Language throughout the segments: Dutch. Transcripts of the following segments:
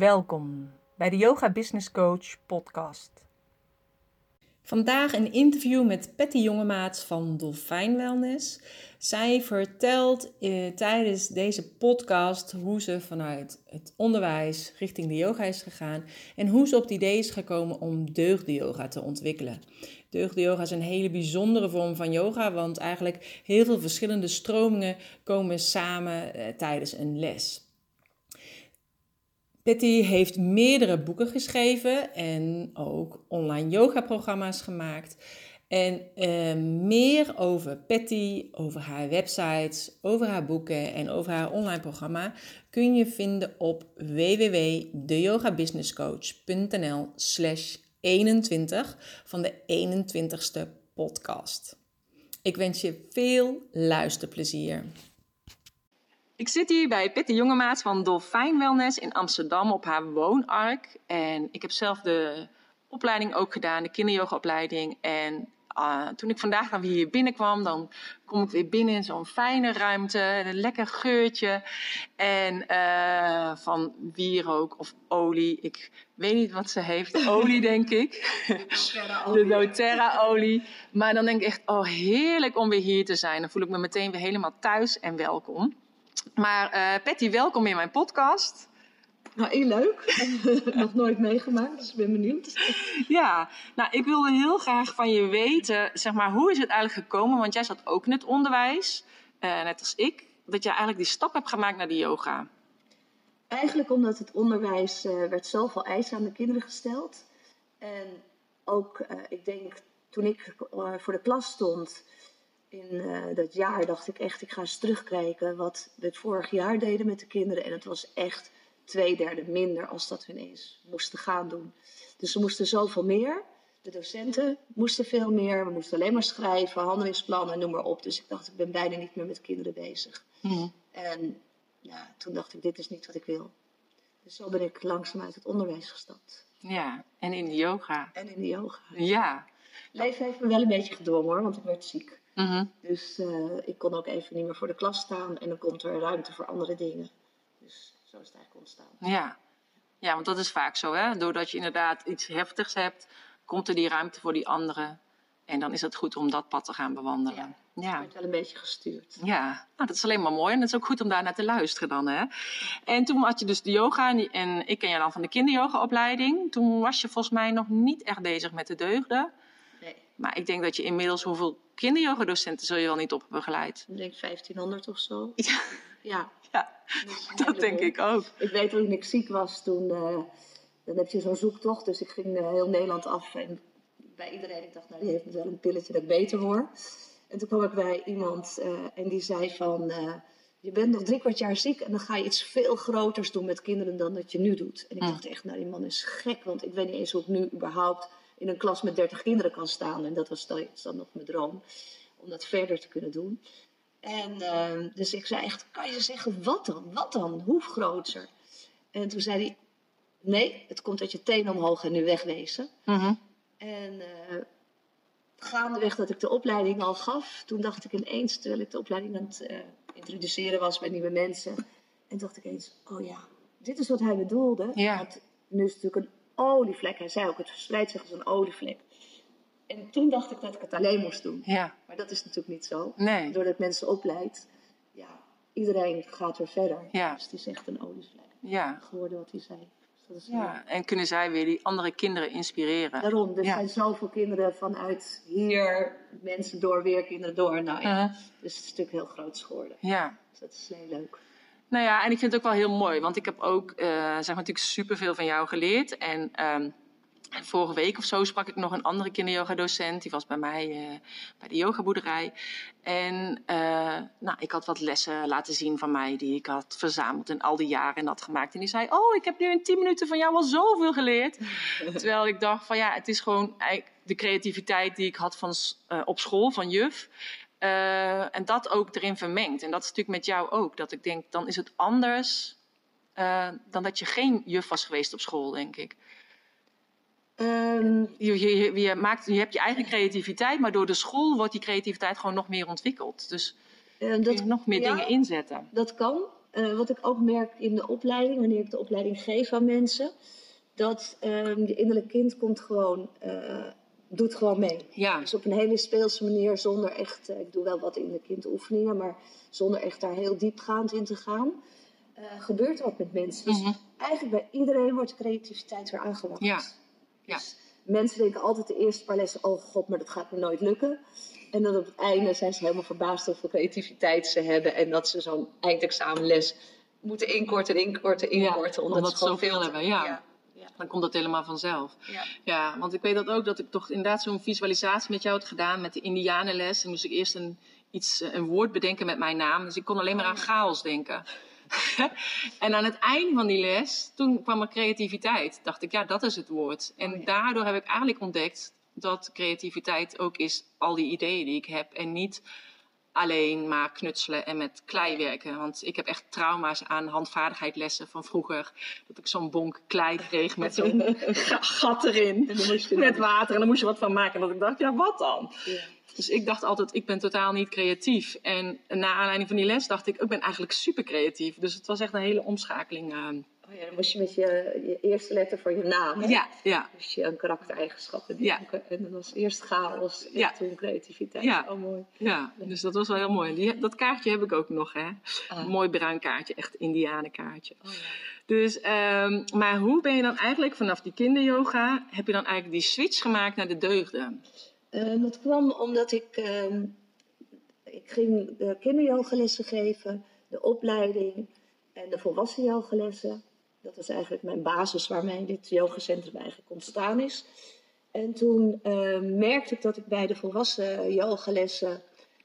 Welkom bij de Yoga Business Coach podcast. Vandaag een interview met Patty Jongemaats van Dolfijn Wellness. Zij vertelt eh, tijdens deze podcast hoe ze vanuit het onderwijs richting de yoga is gegaan en hoe ze op het idee is gekomen om deugde yoga te ontwikkelen. Deugde yoga is een hele bijzondere vorm van yoga, want eigenlijk heel veel verschillende stromingen komen samen eh, tijdens een les. Patty heeft meerdere boeken geschreven en ook online yoga-programma's gemaakt. En uh, meer over Patty, over haar websites, over haar boeken en over haar online programma kun je vinden op www.deyogabusinesscoach.nl slash 21 van de 21ste podcast. Ik wens je veel luisterplezier. Ik zit hier bij Pitty Jongemaats van Dolfijn Wellness in Amsterdam op haar woonark. En ik heb zelf de opleiding ook gedaan, de kinderyogaopleiding. En uh, toen ik vandaag dan weer hier binnenkwam, dan kom ik weer binnen in zo'n fijne ruimte, een lekker geurtje. En uh, van wierook of olie. Ik weet niet wat ze heeft. Olie, denk ik. De doTERRA-olie. Maar dan denk ik echt, oh heerlijk om weer hier te zijn. Dan voel ik me meteen weer helemaal thuis en welkom. Maar uh, Patty, welkom in mijn podcast. Nou, heel leuk. Nog nooit meegemaakt, dus ik ben benieuwd. ja, nou, ik wilde heel graag van je weten, zeg maar, hoe is het eigenlijk gekomen? Want jij zat ook in het onderwijs, uh, net als ik, dat jij eigenlijk die stap hebt gemaakt naar de yoga. Eigenlijk omdat het onderwijs uh, werd zoveel eisen aan de kinderen gesteld. En ook, ik denk, toen ik voor de klas stond, in uh, dat jaar dacht ik echt, ik ga eens terugkijken wat we het vorig jaar deden met de kinderen. En het was echt twee derde minder als dat we ineens moesten gaan doen. Dus we moesten zoveel meer. De docenten moesten veel meer. We moesten alleen maar schrijven, handelingsplannen, noem maar op. Dus ik dacht, ik ben bijna niet meer met kinderen bezig. Mm. En ja, toen dacht ik, dit is niet wat ik wil. Dus zo ben ik langzaam uit het onderwijs gestapt. Ja, en in de yoga. En in de yoga. Ja. Leven heeft me wel een beetje gedwongen hoor, want ik werd ziek. Mm Dus uh, ik kon ook even niet meer voor de klas staan en dan komt er ruimte voor andere dingen. Dus zo is het eigenlijk ontstaan. Ja, ja want dat is vaak zo. Hè? Doordat je inderdaad iets heftigs hebt, komt er die ruimte voor die anderen. En dan is het goed om dat pad te gaan bewandelen. Ja, ja. wordt wel een beetje gestuurd. Ja, nou, dat is alleen maar mooi. En het is ook goed om daar naar te luisteren dan. Hè? En toen had je dus de yoga. En ik ken je dan van de kinderyogaopleiding. Toen was je volgens mij nog niet echt bezig met de deugden. Maar ik denk dat je inmiddels hoeveel kinderyogadocenten zul je wel niet op begeleid? Ik denk 1500 of zo. Ja, ja. ja dat denk ik ook. Ik weet toen ik ziek was, toen uh, dan heb je zo'n zoektocht. Dus ik ging uh, heel Nederland af en bij iedereen, ik dacht, nou die heeft wel een pilletje dat ik beter word. En toen kwam ik bij iemand uh, en die zei van, je bent nog drie kwart jaar ziek en dan ga je iets veel groters doen met kinderen dan dat je nu doet. En ik dacht echt, nou die man is gek, want ik weet niet eens hoe ik nu überhaupt in een klas met 30 kinderen kan staan. En dat was dan, nog mijn droom, om dat verder te kunnen doen. En uh, dus ik zei echt, kan je zeggen, wat dan? Wat dan? Hoe groter? En toen zei hij, nee, het komt uit je tenen omhoog en nu wegwezen. Mm-hmm. En uh, gaandeweg dat ik de opleiding al gaf, toen dacht ik ineens, terwijl ik de opleiding aan het uh, introduceren was bij nieuwe mensen, en dacht ik eens, oh ja, dit is wat hij bedoelde. Ja. Want nu is het natuurlijk een olievlek. Hij zei ook, het verspreidt zich als een olievlek. En toen dacht ik dat ik het alleen moest doen. Ja. Maar dat is natuurlijk niet zo. Nee. Doordat mensen opleid, ja, iedereen gaat weer verder. Ja. Dus het is echt een olievlek Ja. geworden wat hij zei. Dus dat is Ja, en kunnen zij weer die andere kinderen inspireren? Daarom, er Ja. zijn zoveel kinderen vanuit hier, mensen door, weer kinderen door. Nou ja, dus het is natuurlijk heel groot geworden. Ja. Dus dat is heel leuk. Nou ja, en ik vind het ook wel heel mooi, want ik heb ook eh, zeg maar, natuurlijk superveel van jou geleerd. En ehm, vorige week of zo sprak ik nog een andere kinderyoga-docent. Die was bij mij eh, bij de yogaboerderij. En eh, nou, ik had wat lessen laten zien van mij die ik had verzameld in al die jaren en had gemaakt. En die zei, oh, ik heb nu in 10 minuten van jou al zoveel geleerd. Terwijl ik dacht van ja, het is gewoon de creativiteit die ik had van, op school, van juf. Eh, en dat ook erin vermengd. En dat is natuurlijk met jou ook. Dat ik denk, dan is het anders eh, dan dat je geen juf was geweest op school, denk ik. Ehm, Je, je, je, maakt, je hebt je eigen creativiteit, maar door de school wordt die creativiteit gewoon nog meer ontwikkeld. Dus kun dat, je nog meer ja, dingen inzetten. Dat kan. wat ik ook merk in de opleiding, wanneer ik de opleiding geef aan mensen, dat um, je innerlijk kind komt gewoon, uh, doet gewoon mee. Ja. Dus op een hele speelse manier, zonder echt, uh, ik doe wel wat in de kindoefeningen, maar zonder echt daar heel diepgaand in te gaan, gebeurt er wat met mensen. Dus Mhm. eigenlijk bij iedereen wordt de creativiteit weer aangewakkerd. Ja. Ja. Dus mensen denken altijd de eerste paar lessen, oh god, maar dat gaat me nooit lukken. En dan op het einde zijn ze helemaal verbaasd hoeveel creativiteit ze hebben. En dat ze zo'n eindexamenles moeten inkorten, inkorten, inkorten. omdat ze ze zoveel hebben, ja. ja. Dan komt dat helemaal vanzelf. ja. Ja, want ik weet dat ook dat ik toch inderdaad zo'n visualisatie met jou had gedaan met de Indianenles. En moest ik eerst een, iets, eh, een woord bedenken met mijn naam. Dus ik kon alleen maar aan chaos denken. en aan het einde van die les, toen kwam er creativiteit. Dacht ik, ja, dat is het woord. En Oh ja. daardoor heb ik eigenlijk ontdekt dat creativiteit ook is al die ideeën die ik heb. En niet alleen maar knutselen en met klei werken. Want ik heb echt trauma's aan handvaardigheidlessen van vroeger. Dat ik zo'n bonk klei kreeg met zo'n ga- gat erin. En dan moest je Met water en dan moest je wat van maken. En dat ik dacht, ja, wat dan? Ja. Dus ik dacht altijd, ik ben totaal niet creatief. En na aanleiding van die les dacht ik, ik ben eigenlijk super creatief. Dus het was echt een hele omschakeling. eh. Oh ja, dan moest je met je, je eerste letter van je naam, hè? Ja, ja, moest je een karaktereigenschappen Ja. denken. En dan was eerst chaos en Ja. toen creativiteit. Ja. Oh, mooi. ja. Dus dat was wel heel mooi. Die, dat kaartje heb ik ook nog, hè. Ah. Een mooi bruin kaartje, echt indianenkaartje. Oh, ja. Dus, ehm, maar hoe ben je dan eigenlijk vanaf die kinderyoga, heb je dan eigenlijk die switch gemaakt naar de deugden? Ehm, dat kwam omdat ik, ehm, ik ging de kinderyogalessen geven, de opleiding en de volwassen yogalessen. Dat was eigenlijk mijn basis waarmee dit yogacentrum eigenlijk ontstaan is. En toen ehm, merkte ik dat ik bij de volwassen yogalessen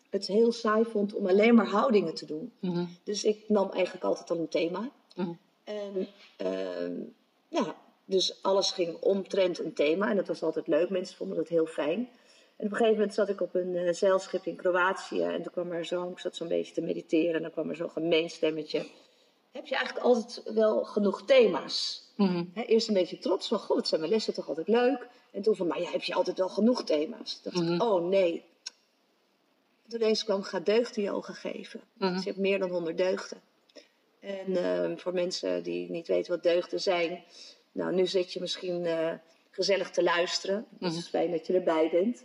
het heel saai vond om alleen maar houdingen te doen. Mhm. Dus ik nam eigenlijk altijd al een thema. Mhm. En ehm, ja, dus alles ging omtrent een thema. En dat was altijd leuk. Mensen vonden het heel fijn. En op een gegeven moment zat ik op een eh, zeilschip in Kroatië. En toen kwam er zo, ik zat zo'n beetje te mediteren. En dan kwam er zo'n gemeen stemmetje. Heb je eigenlijk altijd wel genoeg thema's? Mhm. Eerst een beetje trots van, goh, het zijn mijn lessen toch altijd leuk. En toen van, maar ja, heb je altijd wel genoeg thema's? Toen dacht ik, Mhm. oh nee. Toen deze kwam, ga deugdenyoga geven. Mhm. Dus je hebt meer dan 100 deugden. En ehm, voor mensen die niet weten wat deugden zijn, nou, nu zit je misschien eh, gezellig te luisteren. Het Mhm. is fijn dat je erbij bent.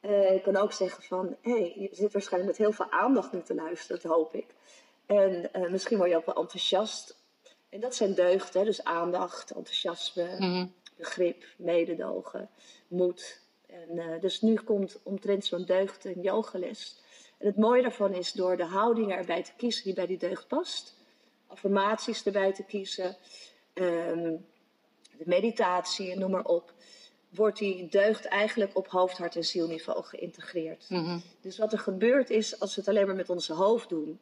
Eh, ik kan ook zeggen van, hé, hey, je zit waarschijnlijk met heel veel aandacht nu te luisteren, dat hoop ik. En eh, misschien word je ook wel enthousiast. En dat zijn deugden, hè? dus aandacht, enthousiasme, Mhm. begrip, mededogen, moed. En, eh, dus nu komt omtrent zo'n deugd een yogales. En het mooie daarvan is door de houding erbij te kiezen die bij die deugd past. Affirmaties erbij te kiezen. ehm, de meditatie en noem maar op. Wordt die deugd eigenlijk op hoofd, hart en zielniveau geïntegreerd. Mhm. Dus wat er gebeurt is, als we het alleen maar met onze hoofd doen,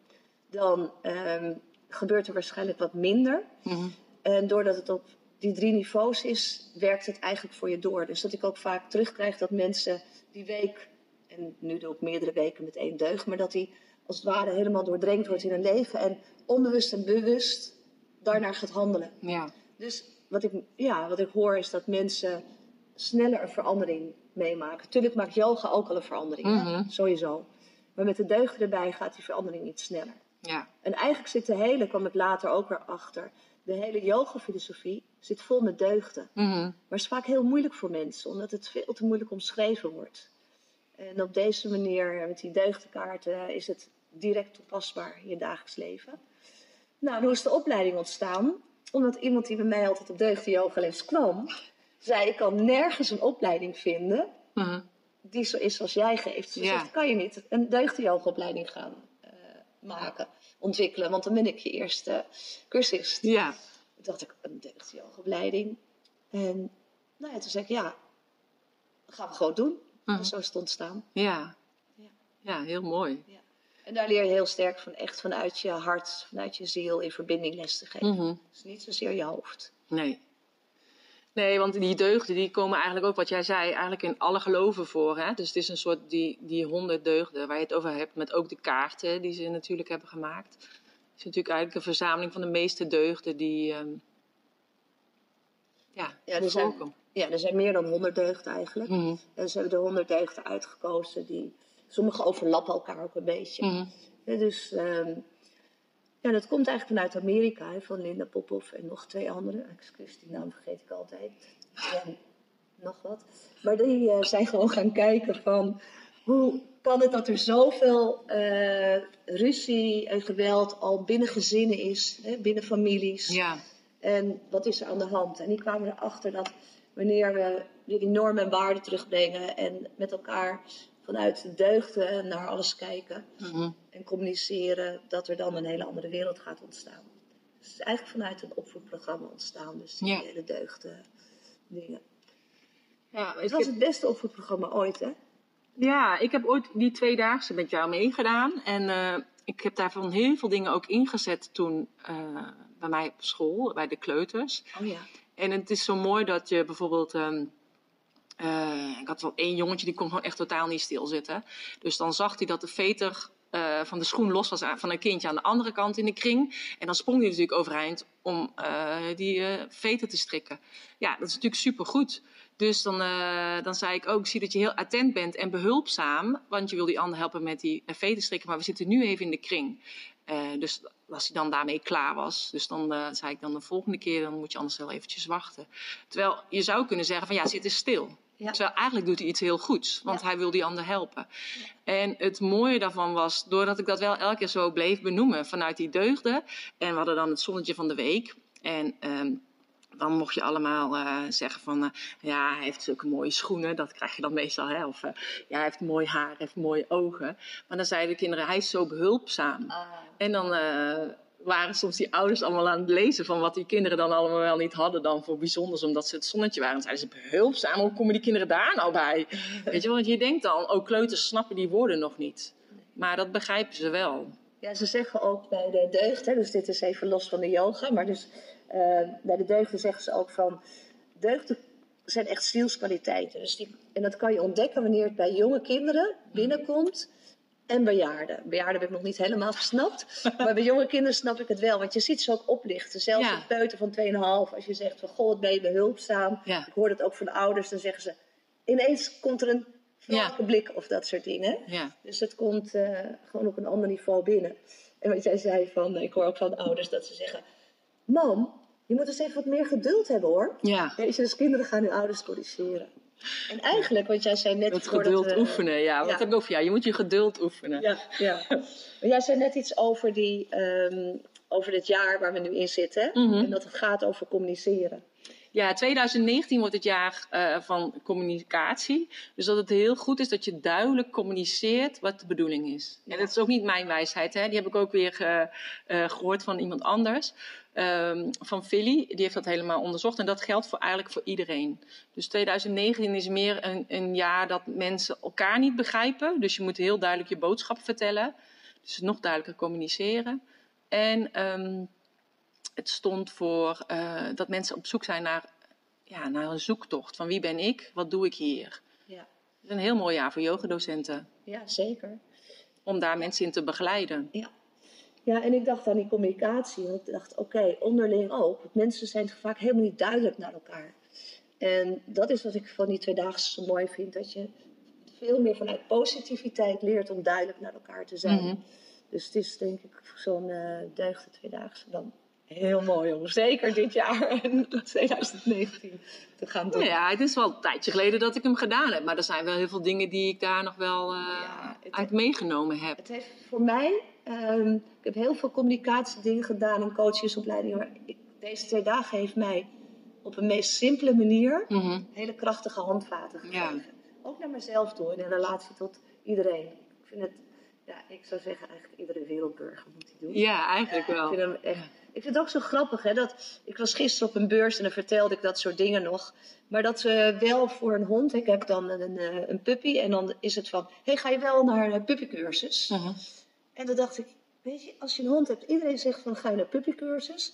dan ehm, gebeurt er waarschijnlijk wat minder. Mhm. En doordat het op die drie niveaus is, werkt het eigenlijk voor je door. Dus dat ik ook vaak terugkrijg dat mensen die week, en nu doe ik meerdere weken met één deugd, maar dat die als het ware helemaal doordrenkt wordt in hun leven en onbewust en bewust daarnaar gaat handelen. Ja. Dus wat ik, ja, wat ik hoor is dat mensen sneller een verandering meemaken. Tuurlijk maakt yoga ook al een verandering? Mhm. sowieso. Maar met de deugd erbij gaat die verandering iets sneller. Ja. En eigenlijk zit de hele, kwam ik later ook weer achter, de hele yoga-filosofie zit vol met deugden. Mhm. Maar is vaak heel moeilijk voor mensen, omdat het veel te moeilijk omschreven wordt. En op deze manier, met die deugdenkaarten, is het direct toepasbaar in je dagelijks leven. Nou, hoe is de opleiding ontstaan? Omdat iemand die bij mij altijd op deugden-yogales kwam, zei: Ik kan nergens een opleiding vinden Mhm. die zo is zoals jij geeft. Ze Ja. zegt, kan je niet een deugdenyoga-opleiding gaan maken, ontwikkelen? Want dan ben ik je eerste cursist. Ja. Toen dacht ik, een deugdenyoga-opleiding. En nou ja, toen zei ik, ja, dat gaan we gewoon doen. Mhm. Zo is het ontstaan. Ja. Ja. Ja, heel mooi. En daar leer je heel sterk van, echt vanuit je hart, vanuit je ziel in verbinding les te geven. Mhm. Dus niet zozeer je hoofd. Nee. Nee, want die deugden die komen eigenlijk ook, wat jij zei, eigenlijk in alle geloven voor. Hè? Dus het is een soort die, die honderd deugden waar je het over hebt. Met ook de kaarten die ze natuurlijk hebben gemaakt. Het is natuurlijk eigenlijk een verzameling van de meeste deugden die ehm, ja, Ja, er zijn, ja, er zijn meer dan honderd deugden eigenlijk. Mhm. En ze hebben de honderd deugden uitgekozen. Die, sommige overlappen elkaar ook een beetje. Mhm. Dus ehm, Ja, dat komt eigenlijk vanuit Amerika, hè, van Linda Popov en nog twee anderen. Excuus, die naam vergeet ik altijd. En nog wat. Maar die uh, zijn gewoon gaan kijken van hoe kan het dat er zoveel uh, ruzie en geweld al binnen gezinnen is, hè, binnen families. Ja. En wat is er aan de hand? En die kwamen erachter dat wanneer we die normen en waarden terugbrengen en met elkaar vanuit de deugden naar alles kijken Mhm. en communiceren, dat er dan een hele andere wereld gaat ontstaan. Dus het is eigenlijk vanuit een opvoedprogramma ontstaan, dus die Ja. hele deugden dingen. Ja, Het was het beste opvoedprogramma ooit, hè? Ja, ik heb ooit die tweedaagse met jou meegedaan. En eh, ik heb daarvan heel veel dingen ook ingezet toen eh, bij mij op school, bij de kleuters. Oh ja. En het is zo mooi dat je bijvoorbeeld. ehm, eh, ik had wel één jongetje die kon gewoon echt totaal niet stilzitten. Dus dan zag hij dat de veter eh, van de schoen los was van een kindje aan de andere kant in de kring. En dan sprong hij natuurlijk overeind om eh, die veter te strikken. Ja, dat is natuurlijk supergoed. Dus dan, dan zei ik ook, zie dat je heel attent bent en behulpzaam. Want je wil die ander helpen met die veter strikken. Maar we zitten nu even in de kring. Dus als hij dan daarmee klaar was. Dus dan zei ik dan de volgende keer, dan moet je anders wel eventjes wachten. Terwijl je zou kunnen zeggen van ja, zit eens stil. Ja. Terwijl eigenlijk doet hij iets heel goeds, want Ja. hij wil die ander helpen. En het mooie daarvan was, doordat ik dat wel elke keer zo bleef benoemen vanuit die deugden. En we hadden dan het zonnetje van de week. En ehm, dan mocht je allemaal eh, zeggen van, eh, ja, hij heeft zulke mooie schoenen. Dat krijg je dan meestal, hè. Of, eh, ja, hij heeft mooi haar, hij heeft mooie ogen. Maar dan zeiden de kinderen, hij is zo behulpzaam. En dan waren soms die ouders allemaal aan het lezen van wat die kinderen dan allemaal wel niet hadden dan voor bijzonders, omdat ze het zonnetje waren. En zeiden ze, behulpzaam, hoe komen die kinderen daar nou bij? Weet je want je denkt dan, oh, kleuters snappen die woorden nog niet. Maar dat begrijpen ze wel. Ja, ze zeggen ook bij de deugd, hè, dus dit is even los van de yoga, maar dus eh, bij de deugden zeggen ze ook van, deugden zijn echt zielskwaliteiten. Dus die, en dat kan je ontdekken wanneer het bij jonge kinderen binnenkomt en bejaarden. Bejaarden heb ik nog niet helemaal gesnapt, maar bij jonge kinderen snap ik het wel, want je ziet ze ook oplichten. Zelfs Ja. een peuter van 2,5, als je zegt van, goh, wat ben je behulpzaam. Ja. Ik hoor dat ook van de ouders, dan zeggen ze, ineens komt er een Ja. vlakke blik of dat soort dingen. Ja. Dus het komt eh, gewoon op een ander niveau binnen. En wat jij zei van, ik hoor ook van de ouders dat ze zeggen: Mam, je moet eens even wat meer geduld hebben hoor. Ja. Weet je, dus kinderen gaan hun ouders corrigeren. En eigenlijk, wat jij zei net Het geduld we- oefenen, ja. Wat Ja. heb ik over jou? Je moet je geduld oefenen. Ja, ja. Jij zei net iets over, die, ehm, over dit jaar waar we nu in zitten. Mhm. En dat het gaat over communiceren. Ja, 2019 wordt het jaar eh, van communicatie. Dus dat het heel goed is dat je duidelijk communiceert wat de bedoeling is. En dat is ook niet mijn wijsheid, hè? die heb ik ook weer ge- eh, gehoord van iemand anders. Ehm, van Philly, die heeft dat helemaal onderzocht. En dat geldt voor, eigenlijk voor iedereen. Dus 2019 is meer een, een jaar dat mensen elkaar niet begrijpen. Dus je moet heel duidelijk je boodschap vertellen. Dus nog duidelijker communiceren. En ehm, het stond voor eh, dat mensen op zoek zijn naar, ja, naar een zoektocht. Van wie ben ik? Wat doe ik hier? Ja, Het is een heel mooi jaar voor yogadocenten. ja zeker. Om daar mensen in te begeleiden. Ja. Ja, en ik dacht aan die communicatie. Want ik dacht, oké, onderling ook. Mensen zijn vaak helemaal niet duidelijk naar elkaar. En dat is wat ik van die tweedaagse zo mooi vind. Dat je veel meer vanuit positiviteit leert om duidelijk naar elkaar te zijn. Mhm. Dus het is denk ik zo'n eh deugde tweedaagse dan heel mooi om zeker dit jaar en 2019 te gaan doen. Nou ja, het is wel een tijdje geleden dat ik hem gedaan heb. Maar er zijn wel heel veel dingen die ik daar nog wel eh, Ja, uit meegenomen heb. Het heeft voor mij, ehm, ik heb heel veel communicatiedingen gedaan en coachesopleidingen. Maar ik, deze twee dagen heeft mij op een meest simpele manier Mhm. hele krachtige handvaten Ja. gegeven. Ook naar mezelf toe in relatie tot iedereen. Ik vind het, ja, ik zou zeggen eigenlijk iedere wereldburger moet die doen. Ja, eigenlijk Ik wel. vind, hem echt, ik vind het ook zo grappig, hè, dat ik was gisteren op een beurs en dan vertelde ik dat soort dingen nog. Maar dat ze wel voor een hond, ik heb dan een, eh, een puppy en dan is het van, hey, ga je wel naar een puppycursus? Mhm. En dan dacht ik, weet je, als je een hond hebt, iedereen zegt van, ga je naar puppycursus?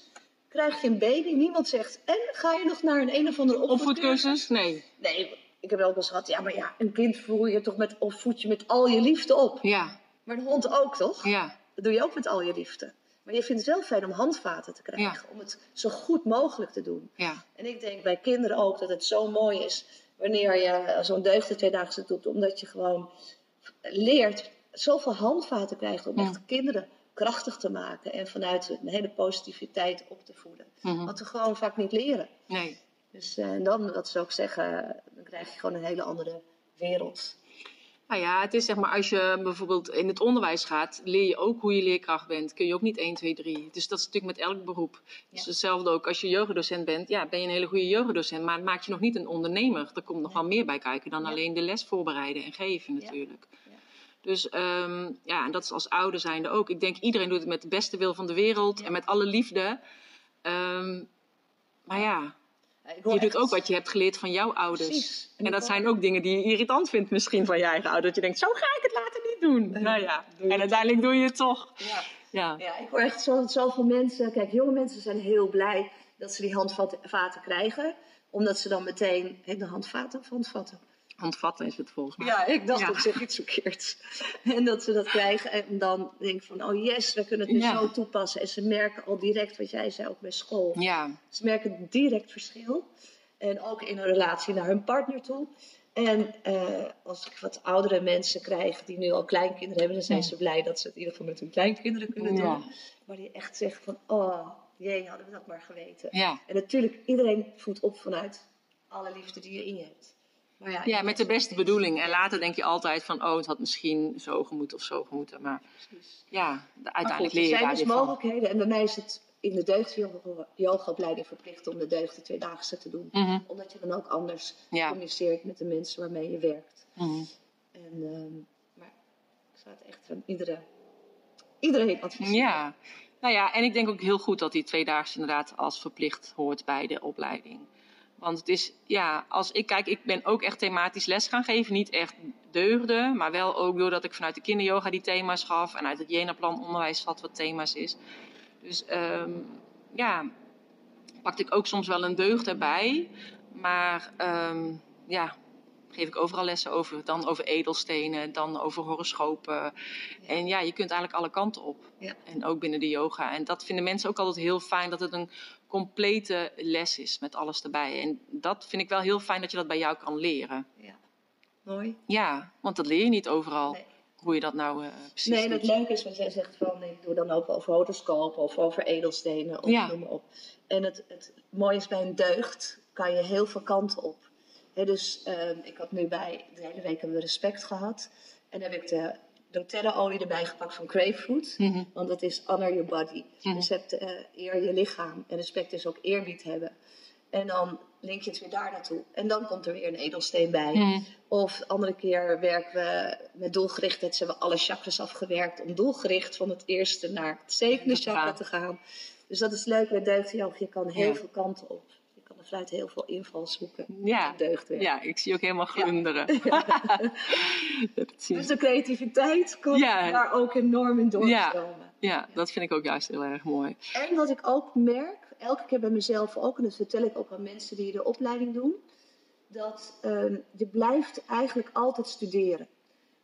Krijg je een baby, niemand zegt, en ga je nog naar een een of andere opvoedcursus? Nee. Nee, ik heb wel eens gehad, ja, maar ja, een kind voel je toch met, of voed je met al je liefde op. Ja, Maar een hond ook, toch? ja, Dat doe je ook met al je liefde. Maar je vindt het wel fijn om handvaten te krijgen. Om het zo goed mogelijk te doen. ja. En ik denk bij kinderen ook dat het zo mooi is wanneer je zo'n deugde tweedaagse doet. Omdat je gewoon leert, zoveel handvaten krijgt om Ja. echt kinderen krachtig te maken en vanuit een hele positiviteit op te voeden. Mhm. Wat we gewoon vaak niet leren. Nee. Dus eh, en dan, wat ze ook zeggen, dan krijg je gewoon een hele andere wereld. Nou ja, het is zeg maar, als je bijvoorbeeld in het onderwijs gaat, leer je ook hoe je leerkracht bent. Kun je ook niet 1, 2, 3. Dus dat is natuurlijk met elk beroep. Dus Ja. hetzelfde ook als je jeugddocent bent. Ja, ben je een hele goede jeugddocent, maar het maakt je nog niet een ondernemer. Er komt nog wel meer bij kijken dan Ja. alleen de les voorbereiden en geven natuurlijk. Dus ehm, ja, en dat is als ouder zijnde ook. Ik denk iedereen doet het met de beste wil van de wereld Ja. en met alle liefde. Ehm, maar ja, je doet ook wat je hebt geleerd van jouw ouders. Precies. En dat zijn ook dingen die je irritant vindt misschien van je eigen ouders. Dat je denkt, zo ga ik het later niet doen. Nou ja, doe en uiteindelijk doe je het toch. Ja. Ja, Ja, ik hoor echt zo, zoveel mensen. Kijk, jonge mensen zijn heel blij dat ze die handvaten krijgen. Omdat ze dan meteen. De handvaten handvatten? Handvatten is het volgens mij. Ja, ik dacht Ja. ik zeg iets verkeerds. En dat ze dat krijgen en dan denk ik van, oh yes, we kunnen het nu Ja. zo toepassen. En ze merken al direct, wat jij zei ook bij school. Ja, Ze merken direct verschil. En ook in hun relatie naar hun partner toe. En eh, als ik wat oudere mensen krijg die nu al kleinkinderen hebben, dan zijn ze blij dat ze het in ieder geval met hun kleinkinderen kunnen doen. Ja. Maar die echt zeggen van, oh jee, hadden we dat maar geweten. ja. En natuurlijk, iedereen voedt op vanuit alle liefde die je in je hebt. Maar ja, ja, met de beste bedoeling. En later denk je altijd van, oh, het had misschien zo gemoeten of zo gemoeten. Maar Precies. ja, Maar uiteindelijk goed, leer er je zijn daar dus weer van. mogelijkheden. En bij mij is het in de deugd-yoga-opleiding verplicht om de deugden tweedaagse te doen. Mhm, Omdat je dan ook anders Ja. communiceert met de mensen waarmee je werkt. mhm. En, ehm, maar ik zou het echt aan iedereen, iedereen adviseren. Ja. Nou ja, en ik denk ook heel goed dat die tweedaagse inderdaad als verplicht hoort bij de opleiding. Want het is, ja, als ik kijk, ik ben ook echt thematisch les gaan geven. Niet echt deugden, maar wel ook doordat ik vanuit de kinderyoga die thema's gaf. En uit het Jena-plan onderwijs zat wat thema's is. Dus ehm, ja, pakte ik ook soms wel een deugd erbij. Maar ehm, ja, geef ik overal lessen over. Dan over edelstenen, dan over horoscopen. En ja, je kunt eigenlijk alle kanten op. Ja. En ook binnen de yoga. En dat vinden mensen ook altijd heel fijn, dat het een complete les is met alles erbij. En dat vind ik wel heel fijn dat je dat bij jou kan leren. Ja. Mooi. Ja, want dat leer je niet overal. Nee. Hoe je dat nou eh, precies Nee, en het leuke is, wat jij zegt van, ik doe dan ook over horoscopen of over edelstenen of Ja. noem maar op. En het, het mooie is bij een deugd kan je heel veel kanten op. Dus ehm, ik had nu bij, de hele week hebben we respect gehad. En heb ik de doTERRA-olie erbij gepakt van Grapefruit. Mhm. Want dat is honor your body. Mhm. Dus het eh, eer je lichaam. En respect is ook eerbied hebben. En dan link je het weer daar naartoe. En dan komt er weer een edelsteen bij. Mhm. Of andere keer werken we met doelgerichtheid. Ze hebben alle chakras afgewerkt om doelgericht van het eerste naar het zevende chakra te gaan. Dus dat is leuk met deugdyoga. Je kan heel Ja. veel kanten op. Je vanuit heel veel invalshoeken Ja. deugdwerk. ja, ik zie ook helemaal glunderen. dat zie Dus je. de creativiteit kan Ja. daar ook enorm in doorstromen. Ja, dat vind ik ook juist heel erg mooi. En wat ik ook merk, elke keer bij mezelf ook, en dat vertel ik ook aan mensen die de opleiding doen, dat ehm, je blijft eigenlijk altijd studeren.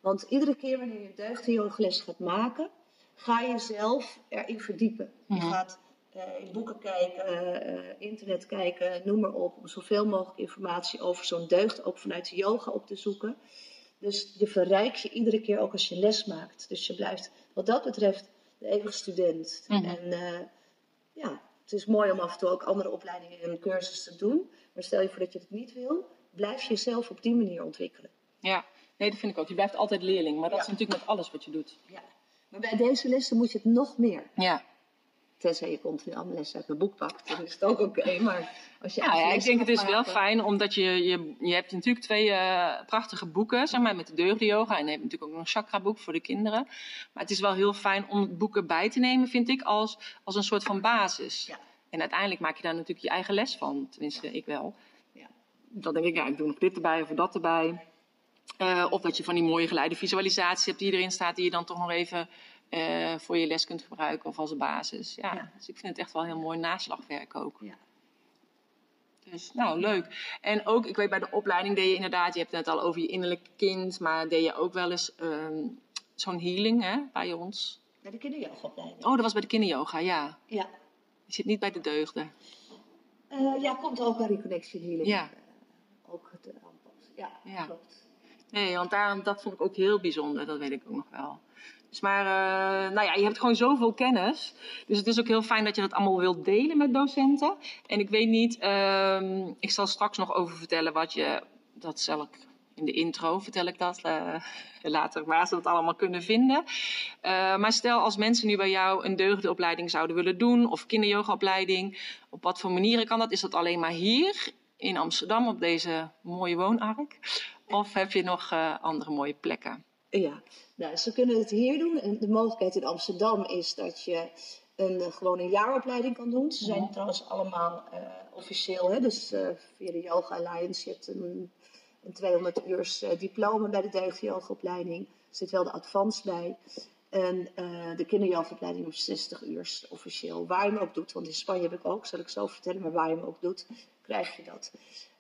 Want iedere keer wanneer je deugdyoogles gaat maken, ga je zelf erin verdiepen. Mhm. Je gaat eh, in boeken kijken, eh, internet kijken, noem maar op, om zoveel mogelijk informatie over zo'n deugd ook vanuit de yoga op te zoeken. Dus je verrijkt je iedere keer ook als je les maakt. Dus je blijft wat dat betreft de eeuwige student. Mhm. En eh, ja, het is mooi om af en toe ook andere opleidingen en cursussen te doen. Maar stel je voor dat je het niet wil, blijf je jezelf op die manier ontwikkelen. Ja, nee, dat vind ik ook. Je blijft altijd leerling, maar dat Ja. is natuurlijk met alles wat je doet. Ja. Maar bij deze lessen moet je het nog meer. Ja, Tenzij je continu allemaal lessen uit mijn boek pakt, dan is het ook oké. Maar als je Ja, ik les denk het is wel fijn, omdat je, je, je hebt natuurlijk twee eh, prachtige boeken, zeg maar, met de deugdenyoga. En je hebt natuurlijk ook nog een chakra-boek voor de kinderen. Maar het is wel heel fijn om het boek erbij te nemen, vind ik, als, als een soort van basis. Ja. En uiteindelijk maak je daar natuurlijk je eigen les van. Tenminste, ik wel. Ja. Dan denk ik, ja, ik doe nog dit erbij of dat erbij. Eh, of dat je van die mooie geleide visualisaties hebt die erin staat, die je dan toch nog even eh, voor je les kunt gebruiken of als basis. Ja, Ja. Dus ik vind het echt wel heel mooi naslagwerk ook. Ja. Dus nou, leuk. En ook, ik weet bij de opleiding deed je inderdaad, je hebt het net al over je innerlijk kind, maar deed je ook wel eens ehm, zo'n healing hè, bij ons? Bij de kinderyogaopleiding. Oh, dat was bij de kinderyoga, ja. Ja. Je zit niet bij de deugden. Eh, ja, komt ook bij Reconnection Healing. Ja. eh, ook het aanpassen. Ja, Ja. klopt. Nee, want daar, dat vond ik ook heel bijzonder. Dat weet ik ook nog wel. Dus maar, uh, nou ja, je hebt gewoon zoveel kennis. Dus het is ook heel fijn dat je dat allemaal wilt delen met docenten. En ik weet niet, uh, ik zal straks nog over vertellen wat je, dat zal ik in de intro vertel ik dat uh, later waar ze dat allemaal kunnen vinden. Uh, maar stel als mensen nu bij jou een deugdenopleiding zouden willen doen of kinderyogaopleiding, op wat voor manieren kan dat? Is dat alleen maar hier in Amsterdam op deze mooie woonark? Of heb je nog andere mooie plekken? Ja, nou, ze kunnen het hier doen. En de mogelijkheid in Amsterdam is dat je een, gewoon een jaaropleiding kan doen. Ze zijn mm trouwens allemaal officieel, hè? dus via de Yoga Alliance. Je hebt een een 200 uurs uh, diploma bij de deugdyogaopleiding. Er zit wel de advance bij. En de kinderyogaopleiding op 60 uur officieel. Waar je hem ook doet, want in Spanje heb ik ook, zal ik zo vertellen, maar waar je hem ook doet, krijg je dat.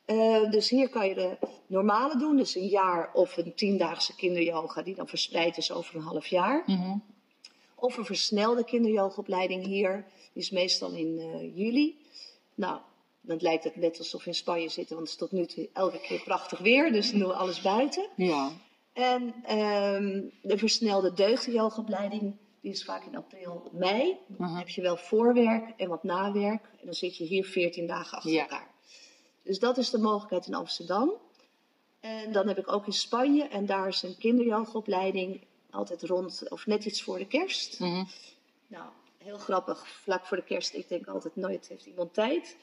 Uh, dus hier kan je de normale doen, dus een jaar of een tiendaagse kinderyoga, die dan verspreid is over een half jaar. Mm -hmm. Of een versnelde kinderyogaopleiding hier, die is meestal in juli. Nou, dan lijkt het net alsof we in Spanje zitten, want het is tot nu toe elke keer prachtig weer, dus dan doen we alles buiten. Ja. En um, de versnelde deugdenyogaopleiding, die is vaak in april, mei. Dan uh-huh. heb je wel voorwerk en wat nawerk. En dan zit je hier 14 dagen achter elkaar. Dus dat is de mogelijkheid in Amsterdam. En dan heb ik ook in Spanje, en daar is een kinderyogaopleiding altijd rond, of net iets voor de kerst. Uh-huh. Nou, heel grappig, vlak voor de kerst, ik denk altijd nooit heeft iemand tijd.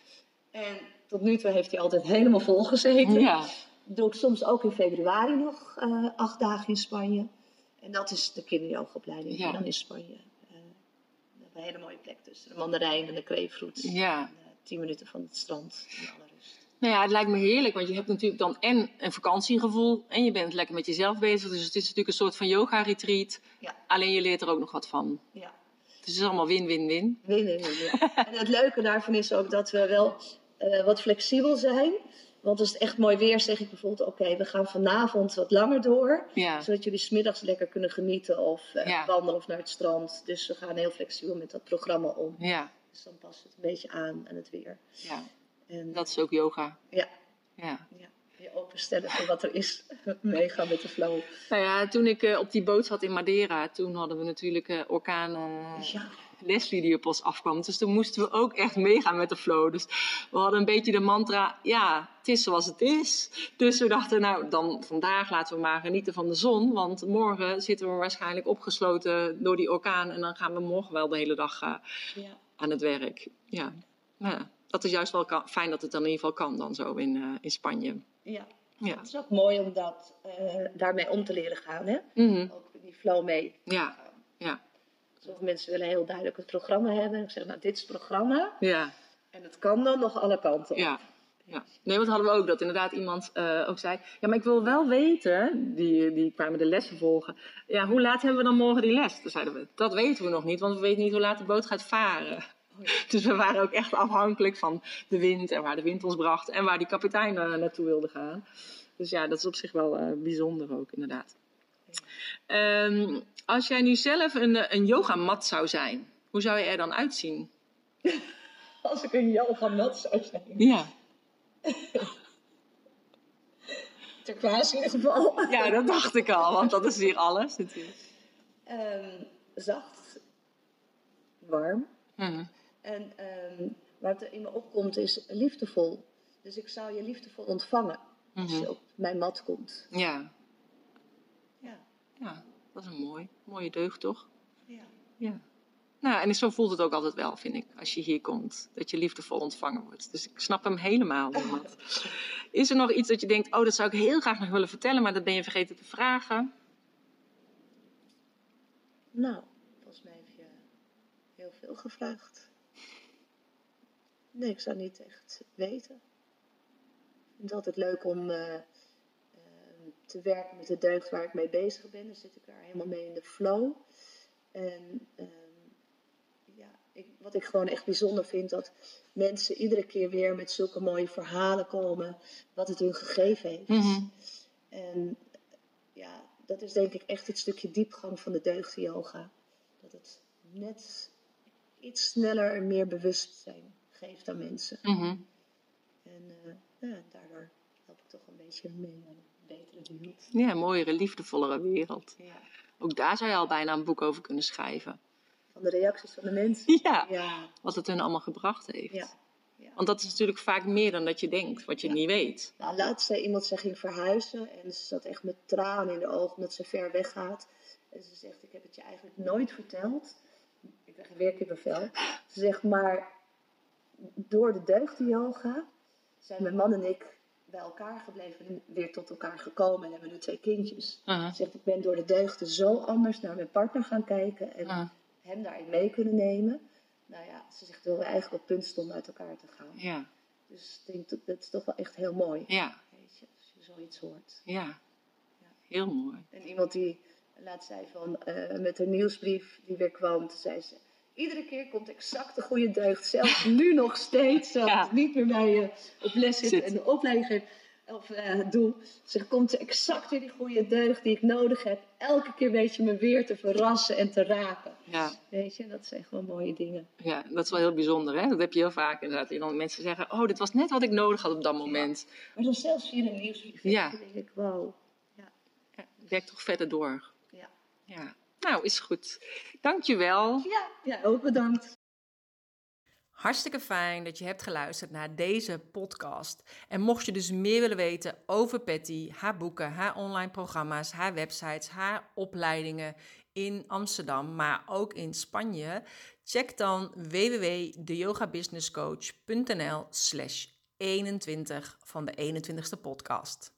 En tot nu toe heeft hij altijd helemaal vol gezeten. Ja. Doe ik soms ook in februari nog uh, acht dagen in Spanje. En dat is de kinderyoogopleiding. Ja. En dan in Spanje. Uh, een hele mooie plek tussen de mandarijn en de kreefvloed. Ja. En, uh, tien minuten van het strand en. Nou ja, het lijkt me heerlijk, want je hebt natuurlijk dan en een vakantiegevoel en je bent lekker met jezelf bezig. Dus het is natuurlijk een soort van yoga-retreat. Ja. Alleen je leert er ook nog wat van. Ja. Dus het is allemaal win-win-win. Win-win-win. en het leuke daarvan is ook dat we wel uh, wat flexibel zijn. Want als het echt mooi weer zeg ik bijvoorbeeld: oké, we gaan vanavond wat langer door. Zodat jullie smiddags lekker kunnen genieten of uh, wandelen of naar het strand. Dus we gaan heel flexibel met dat programma om. Ja. Dus dan past het een beetje aan aan het weer. Ja. En, dat is ook yoga. Ja. ja. ja. Je openstellen voor wat er is. Meegaan met de flow. Nou ja, toen ik uh, op die boot zat in Madeira, toen hadden we natuurlijk uh, orkaan. ja. Leslie die op ons afkwam. Dus toen moesten we ook echt meegaan met de flow. Dus we hadden een beetje de mantra, ja, het is zoals het is. Dus we dachten, nou, dan vandaag laten we maar genieten van de zon. Want morgen zitten we waarschijnlijk opgesloten door die orkaan. En dan gaan we morgen wel de hele dag uh, ja. aan het werk. Ja. ja. Dat is juist wel fijn dat het dan in ieder geval kan dan zo in, uh, in Spanje. Ja. ja. Het is ook mooi om dat, uh, daarmee om te leren gaan, hè? Mm -hmm. Ook die flow mee. Ja, ja. Sommige mensen willen heel duidelijk het programma hebben. En ik zeg, nou, dit is het programma. Ja. En het kan dan nog alle kanten op. Ja. Ja. Nee, wat hadden we ook? Dat inderdaad iemand uh, ook zei... Ja, maar ik wil wel weten... Die, die kwamen de lessen volgen. Ja, hoe laat hebben we dan morgen die les? Toen zeiden we, dat weten we nog niet. Want we weten niet hoe laat de boot gaat varen. Dus we waren ook echt afhankelijk van de wind. En waar de wind ons bracht. En waar die kapitein uh, naartoe wilde gaan. Dus ja, dat is op zich wel uh, bijzonder ook, inderdaad. Um, als jij nu zelf een, een yogamat zou zijn, hoe zou je er dan uitzien? Als ik een yogamat zou zijn? Ja. Turquoise in ieder geval. Ja, dat dacht ik al, want dat is hier alles natuurlijk. Um, zacht, warm. Hmm. En um, wat er in me opkomt is liefdevol. Dus ik zou je liefdevol ontvangen als je mhm. op mijn mat komt. Ja. Ja. Ja. Dat is een mooi, mooie deugd, toch? Ja. ja. Nou, en zo voelt het ook altijd wel, vind ik, als je hier komt. Dat je liefdevol ontvangen wordt. Dus ik snap hem helemaal. Is er nog iets dat je denkt, oh, dat zou ik heel graag nog willen vertellen, maar dat ben je vergeten te vragen? Nou, volgens mij heb je heel veel gevraagd. Nee, ik zou niet echt weten. Ik vind het altijd leuk om uh, te werken met de deugd waar ik mee bezig ben. Dan zit ik daar helemaal mee in de flow. En um, ja, ik, wat ik gewoon echt bijzonder vind, dat mensen iedere keer weer met zulke mooie verhalen komen, wat het hun gegeven heeft. Mm En ja, dat is denk ik echt het stukje diepgang van de deugdyoga. Dat het net iets sneller en meer bewustzijn geeft aan mensen. Mm En uh, ja, daardoor help ik toch een beetje mee betere wereld. Ja, een mooiere, liefdevollere wereld. Ja. Ook daar zou je al bijna een boek over kunnen schrijven. Van de reacties van de mensen. Ja, Ja, wat het hun allemaal gebracht heeft. ja. ja. Want dat is natuurlijk vaak meer dan dat je denkt, wat je Ja. niet weet. Nou, laatst zei iemand, ze ging verhuizen en ze zat echt met tranen in de ogen omdat ze ver weg gaat. En ze zegt, ik heb het je eigenlijk nooit verteld. Ik krijg weer kippenvel. Ze zegt, maar door de deugden-yoga zijn mijn man en ik bij elkaar gebleven en weer tot elkaar gekomen en hebben nu twee kindjes. Uh-huh. Ze zegt, ik ben door de deugden zo anders naar mijn partner gaan kijken en Uh, hem daarin mee kunnen nemen. Nou ja, ze zegt, dat we eigenlijk op punt stonden uit elkaar te gaan. ja, Dus ik denk, dat, is toch wel echt heel mooi. ja, Weet je, als je zoiets hoort. ja. Heel mooi. En iemand die laat zei van, eh, met een nieuwsbrief die weer kwam, zei ze, iedere keer komt exact de goede deugd, zelfs nu nog steeds, zelfs Ja. niet meer bij je op les zit Zit. en de opleiding of eh, doe. Ze komt exact weer die goede deugd die ik nodig heb. Elke keer weet je me weer te verrassen en te raken. Ja, Weet je, dat zijn gewoon mooie dingen. ja, dat is wel heel bijzonder. Hè? Dat heb je heel vaak inderdaad. En dan mensen zeggen, oh, dit was net wat ik nodig had op dat moment. Maar dan zelfs via een nieuwsbrief, Ja. denk ik, wow. Ja, werk toch verder door. Ja. Ja. Nou, is goed. Dankjewel. Ja, ja, ook bedankt. Hartstikke fijn dat je hebt geluisterd naar deze podcast. En mocht je dus meer willen weten over Patty, haar boeken, haar online programma's, haar websites, haar opleidingen in Amsterdam, maar ook in Spanje, check dan www.deyogabusinesscoach.nl slash 21 van de 21ste podcast.